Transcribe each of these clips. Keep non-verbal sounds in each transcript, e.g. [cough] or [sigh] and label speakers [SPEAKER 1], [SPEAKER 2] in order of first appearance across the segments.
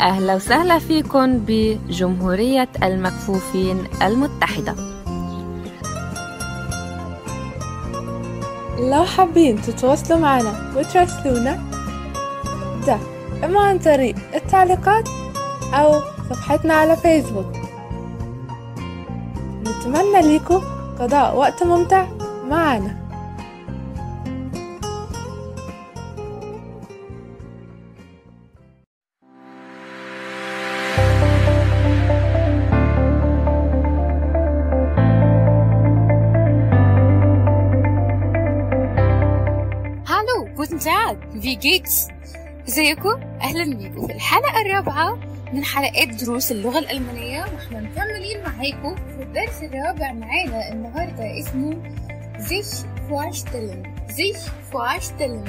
[SPEAKER 1] أهلا وسهلا فيكم بجمهورية المكفوفين المتحدة.
[SPEAKER 2] لو حابين تتواصلوا معنا وتراسلونا ده إما عن طريق التعليقات أو صفحتنا على فيسبوك. نتمنى ليكم قضاء وقت ممتع معنا.
[SPEAKER 3] هالو جوتن تاج في جيتس ازيكم؟ أهلا بيكم. في الحلقة الرابعة من حلقات دروس اللغة الألمانية وإحنا مكملين معاكم في الدرس الرابع معانا النهارده اسمه sich vorstellen. Sich vorstellen.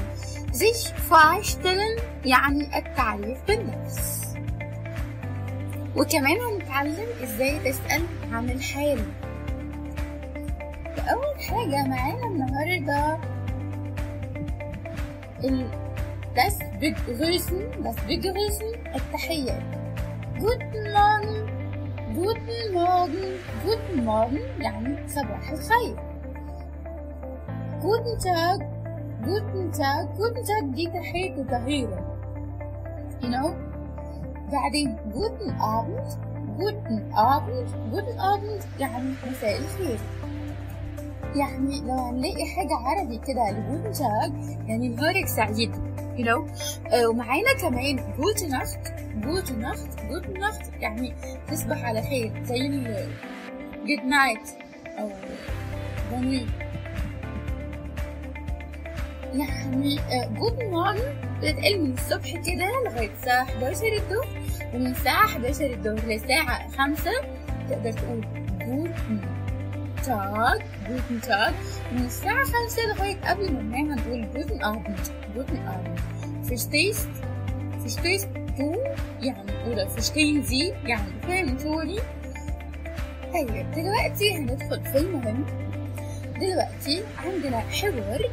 [SPEAKER 3] Sich vorstellen يعني التعريف بالنفس. وكمان هنتعلم إزاي تسأل عن الحال فأول حاجة معانا النهاردة ال das Begrüßen, das Begrüßen التحية Guten Morgen Guten Morgen Guten Morgen يعني صباح الخير Guten Tag Guten Tag Guten Tag دي تحية وتغييرة you know بعدين Guten Abend Guten Abend Guten Abend يعني مساء الخير يعني لو هنلاقي حاجة عربي كده ل guten Tag يعني نهارك سعيد you know. آه ومعانا كمان gute Nacht gute Nacht gute Nacht يعني تصبح على خير زي ال good night أو bonne nuit يعني guten Morgen بتتقال من الصبح كده لغاية الساعة 11 الظهر ومن الساعة 11 الظهر للساعة 5 تقدر تقول guten Tag guten Tag من الساعة خمسة لغاية قبل ما ننام هنقول guten Abend guten Abend verstehst? Verstehst du? يعني oder verstehen Sie? يعني فهمتوني طيب دلوقتي هندخل في المهم دلوقتي عندنا حوار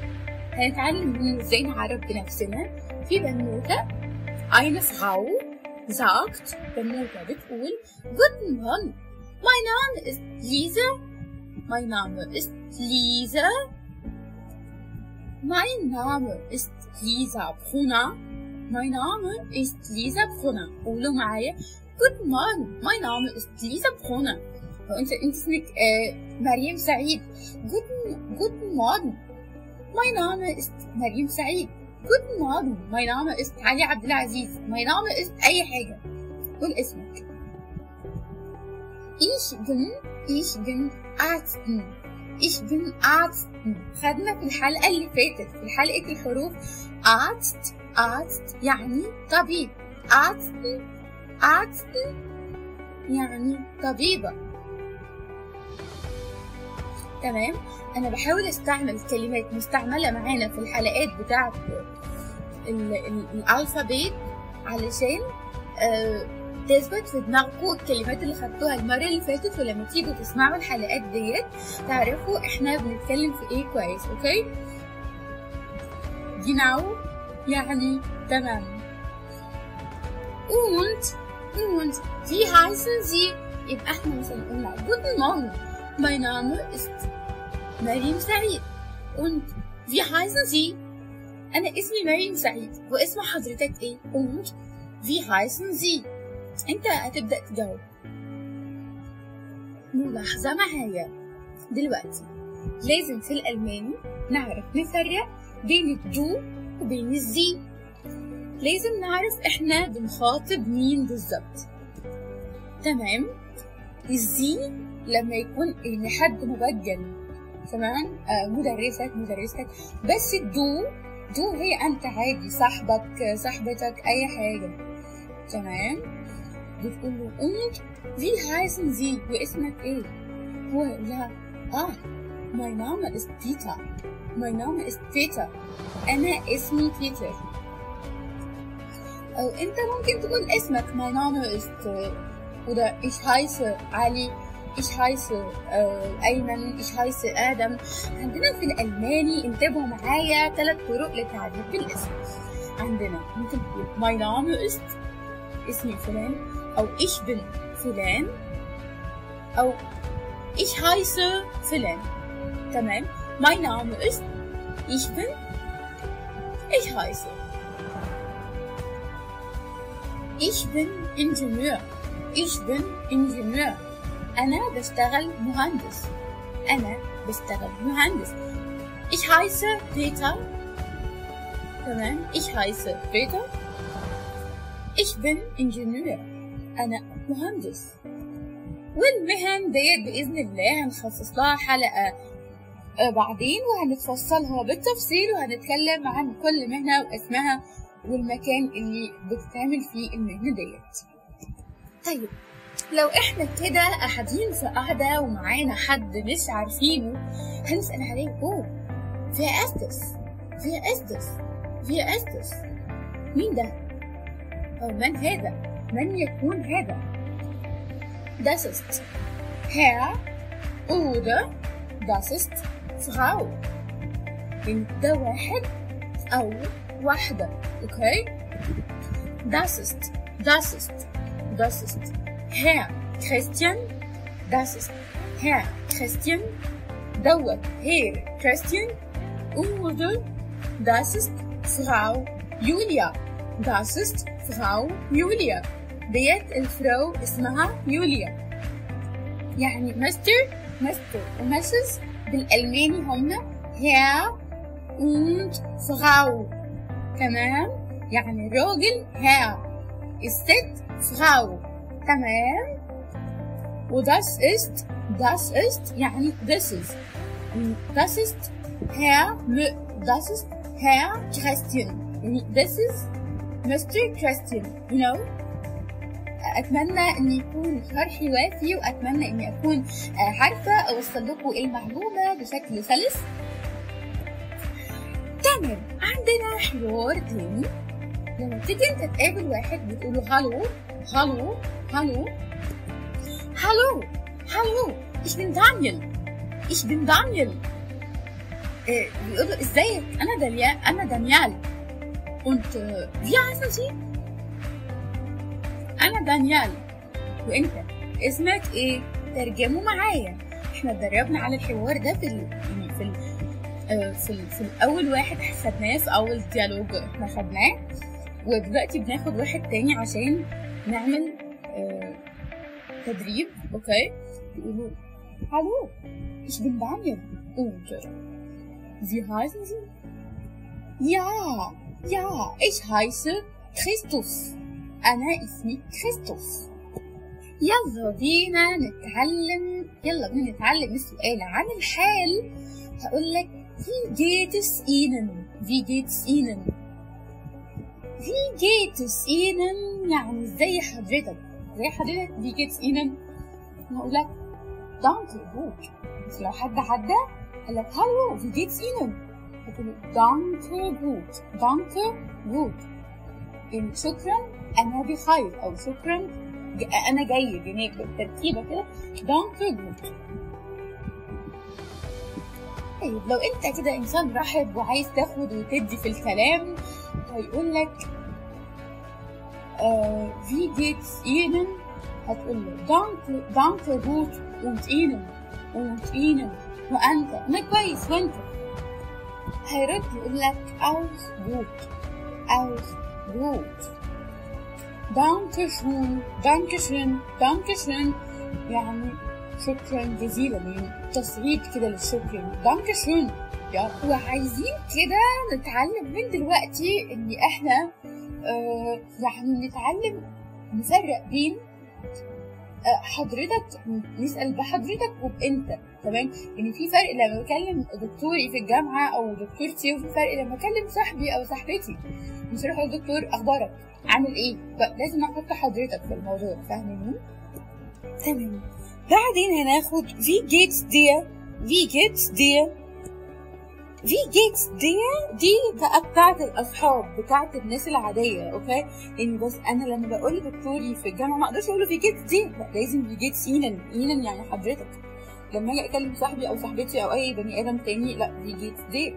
[SPEAKER 3] هنتعلم منه إزاي نعرف بنفسنا في بنوتة eine Frau sagt بنوتة بتقول Guten Morgen. Mein Name ist Lisa. Mein Name ist Lisa. Mein Name ist Lisa Brunner. Mein Name ist Lisa Brunner. قولوا معايا Guten Morgen. Mein Name ist Lisa Brunner. وانت انت اسمك آه مريم سعيد. Guten Guten Morgen. Mein Name ist مريم سعيد. Guten Morgen. Mein Name ist علي عبد العزيز. Mein Name ist أي حاجة. قول اسمك. Ich bin ich bin Ärztin. Ich bin Ärztin. خدنا في الحلقة اللي فاتت. في حلقة الحروف Arzt Arzt يعني طبيب. Ärztin Ärztin يعني طبيبة. تمام؟ أنا بحاول أستعمل كلمات مستعملة معانا في الحلقات بتاعة ال- ال- الألفابيت علشان آه تثبت في دماغكم الكلمات اللي خدتوها المرة اللي فاتت ولما تيجوا تسمعوا الحلقات ديت تعرفوا إحنا بنتكلم في إيه كويس أوكي؟ genau يعني تمام. Und und wie heißen Sie يبقى إحنا مثلا قلنا guten Morgen mein Name ist مريم سعيد und wie heißen Sie أنا اسمي مريم سعيد واسم حضرتك إيه؟ Und wie heißen Sie انت هتبدأ تجاوب. ملاحظة معايا. دلوقتي لازم في الألماني نعرف نفرق بين الدو وبين الزي. لازم نعرف إحنا بنخاطب مين بالظبط. تمام؟ الزي لما يكون إن حد مبجل. تمام؟ آه مدرسك مدرستك. بس الدو دو هي أنت عادي صاحبك صاحبتك أي حاجة. تمام؟ بتقول له und wie heißen Sie واسمك إيه هو يقول لها آه mein Name ist Peter. Mein Name ist Peter. أنا اسمي بيتر أو انت ممكن تقول اسمك mein Name ist oder ich heiße علي ich heiße äh, أيمن ich heiße آدم عندنا في الألماني انتبهوا معايا ثلاث طرق للتعريف بالاسم عندنا ممكن تقول mein Name ist اسمي فلان أو ich bin فلان أو ich heiße فلان تمام mein Name ist ich bin ich heiße ich bin Ingenieur ich bin Ingenieur أنا بشتغل مهندس أنا بشتغل مهندس ich heiße Peter تمام ich heiße Peter ich bin Ingenieur أنا مهندس والمهن ديت بإذن الله هنخصص لها حلقة آه، بعدين وهنتفصلها بالتفصيل وهنتكلم عن كل مهنة واسمها والمكان اللي بتتعمل فيه المهنة ديت طيب لو إحنا كده قاعدين في قعدة ومعانا حد مش عارفينه هنسأل عليه أوه فيها أستس فيها أستس فيها أستس مين ده؟ أو من هذا؟ من يكون هذا؟ Das ist Herr oder das ist Frau. ده واحد أو واحدة، أوكي؟ Das ist, das ist, das ist Herr Christian, das ist Herr Christian, دوت Herr Christian oder das ist Frau Julia, das ist Frau Julia. ديت ال Frau اسمها يوليا. يعني mister mister و Mrs بالألماني هما Herr und Frau. تمام؟ يعني الراجل Herr الست Frau. تمام؟ وdas ist das ist يعني this is. Das ist Herr das ist Herr Christian. يعني this is Mr. Christian you know. أتمنى ان يكون شرحي وافي وأتمنى إني أكون عارفة اوصل لكم المعلومة بشكل سلس. تمام عندنا حوار تاني. لما تيجي أنت تقابل واحد بتقوله هالو هالو هالو. هالو هالو ich bin Daniel ich bin äh, بيقولوا إزيك؟ أنا دانيال أنا دانيال. Wie heißen Sie أنا دانيال. وأنت؟ اسمك إيه؟ ترجموا معايا. إحنا اتدربنا على الحوار ده في ال... يعني في ال... آه، في, ال... في الأول واحد خدناه في أول ديالوج إحنا خدناه. ودلوقتي بناخد واحد تاني عشان نعمل آه، تدريب. أوكي؟ يقولوا Hallo, ich bin Daniel und wie heißen Sie? Ja, ja, ich heiße Christus. أنا اسمي كريستوف يلا بينا نتعلم يلا بينا نتعلم السؤال عن الحال. هقول لك es Ihnen wie geht's Ihnen wie geht es Ihnen يعني إزاي حضرتك. إزاي حضرتك wie geht's Ihnen هقول لك gut بس لو حد عدى قال لك hallo wie geht's Ihnen هتقول danke gut danke gut يعني شكرا أنا بخير. أو شكرا أنا جيد. يعني بالترتيبه كده danke gut طيب لو أنت كده إنسان رحب وعايز تاخد وتدي في الكلام هيقول لك آه wie geht's Ihnen. هتقول له danke danke gut und Ihnen und Ihnen وأنت. أنا كويس وانت هيرد يقول لك auch gut auch gut شون دانكه شون يعني شكرا جزيلا يعني تصعيد كده للشكر. دانكه شون وعايزين كده نتعلم من دلوقتي إن إحنا آه يعني نتعلم نفرق بين آه حضرتك نسأل بحضرتك وبأنت. تمام؟ يعني في فرق لما بكلم دكتوري في الجامعة أو دكتورتي وفي فرق لما أكلم صاحبي أو صاحبتي. مش هروح دكتور أخبارك؟ عامل إيه؟ لازم أحط حضرتك في الموضوع فاهمين تمام. بعدين هناخد wie geht's dir wie geht's dir wie geht's dir دي بقى بتاعت الأصحاب بتاعت الناس العادية okay؟ يعني بس أنا لما بقول لدكتوري في الجامعة ما أقدرش أقول له wie geht's dir لأ لازم wie geht's Ihnen Ihnen يعني حضرتك. لما أجي اكلم صاحبي أو صاحبتي أو أي بني آدم تاني لأ wie geht's dir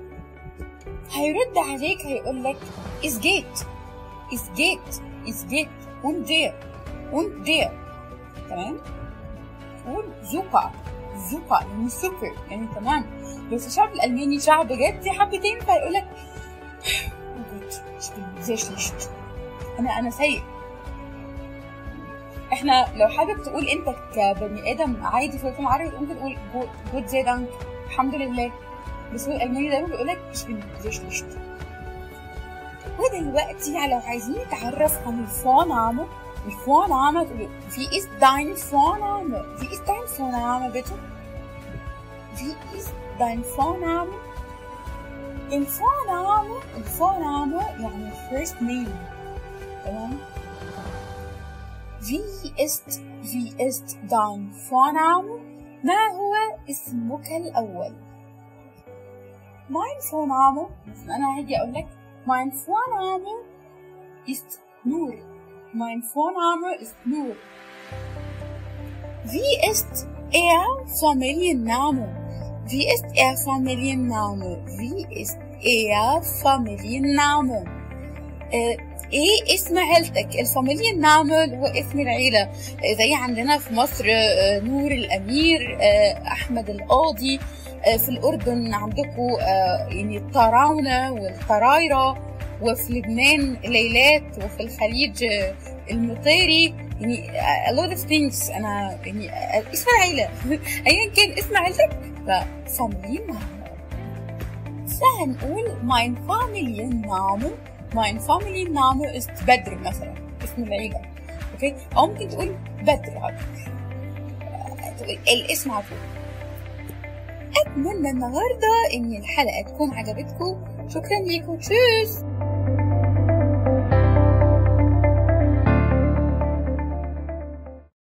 [SPEAKER 3] هيرد عليك هيقول لك is gate. Is geht is geht und der und der تمام؟ تقول زوبا زوبا يعني سوبر يعني تمام. بس الشعب الألماني شعب جد حبتين فيقول لك schlecht أنا أنا سيء. إحنا لو حابب تقول انت كبني آدم عادي في الوطن العربي ممكن تقول جود زي دانك الحمد لله. بس هو الألماني دايما بيقول لك ودلوقتي لو عايزين نتعرف عن الفورنامه الفورنامه تقول wie ist dein Vorname wie ist dein Vorname bitte wie ist dein Vorname الفورنامه الفورنامه يعني first name. تمام؟ Wie ist, wie ist dein Vorname? ما هو اسمك الأول؟ Mein Vorname, أنا هاجي أقول لك Mein Vorname ist Nur. Mein Vorname ist Nur. Wie ist er Familienname? Wie ist er Familienname? Wie ist er Familienname? äh, إيه اسم عيلتك؟ الفاميليا النعمة اللي هو اسم العيلة زي عندنا في مصر آه، نور الأمير آه، أحمد القاضي آه، في الأردن عندكم يعني الطراونة والطرايرة وفي لبنان ليلات وفي الخليج آه، المطيري. يعني a lot of things. أنا يعني آه، اسم العيلة. [laughs] أيا كان اسم عيلتك. ففاميليا نعمة فهنقول mein Familienname mein Familienname ist بدر مثلا اسم العيلة. okay؟ أو ممكن تقول بدر على الاسم على طول. أتمنى النهارده إن الحلقة تكون عجبتكم. شكرا ليكم. Tschüs!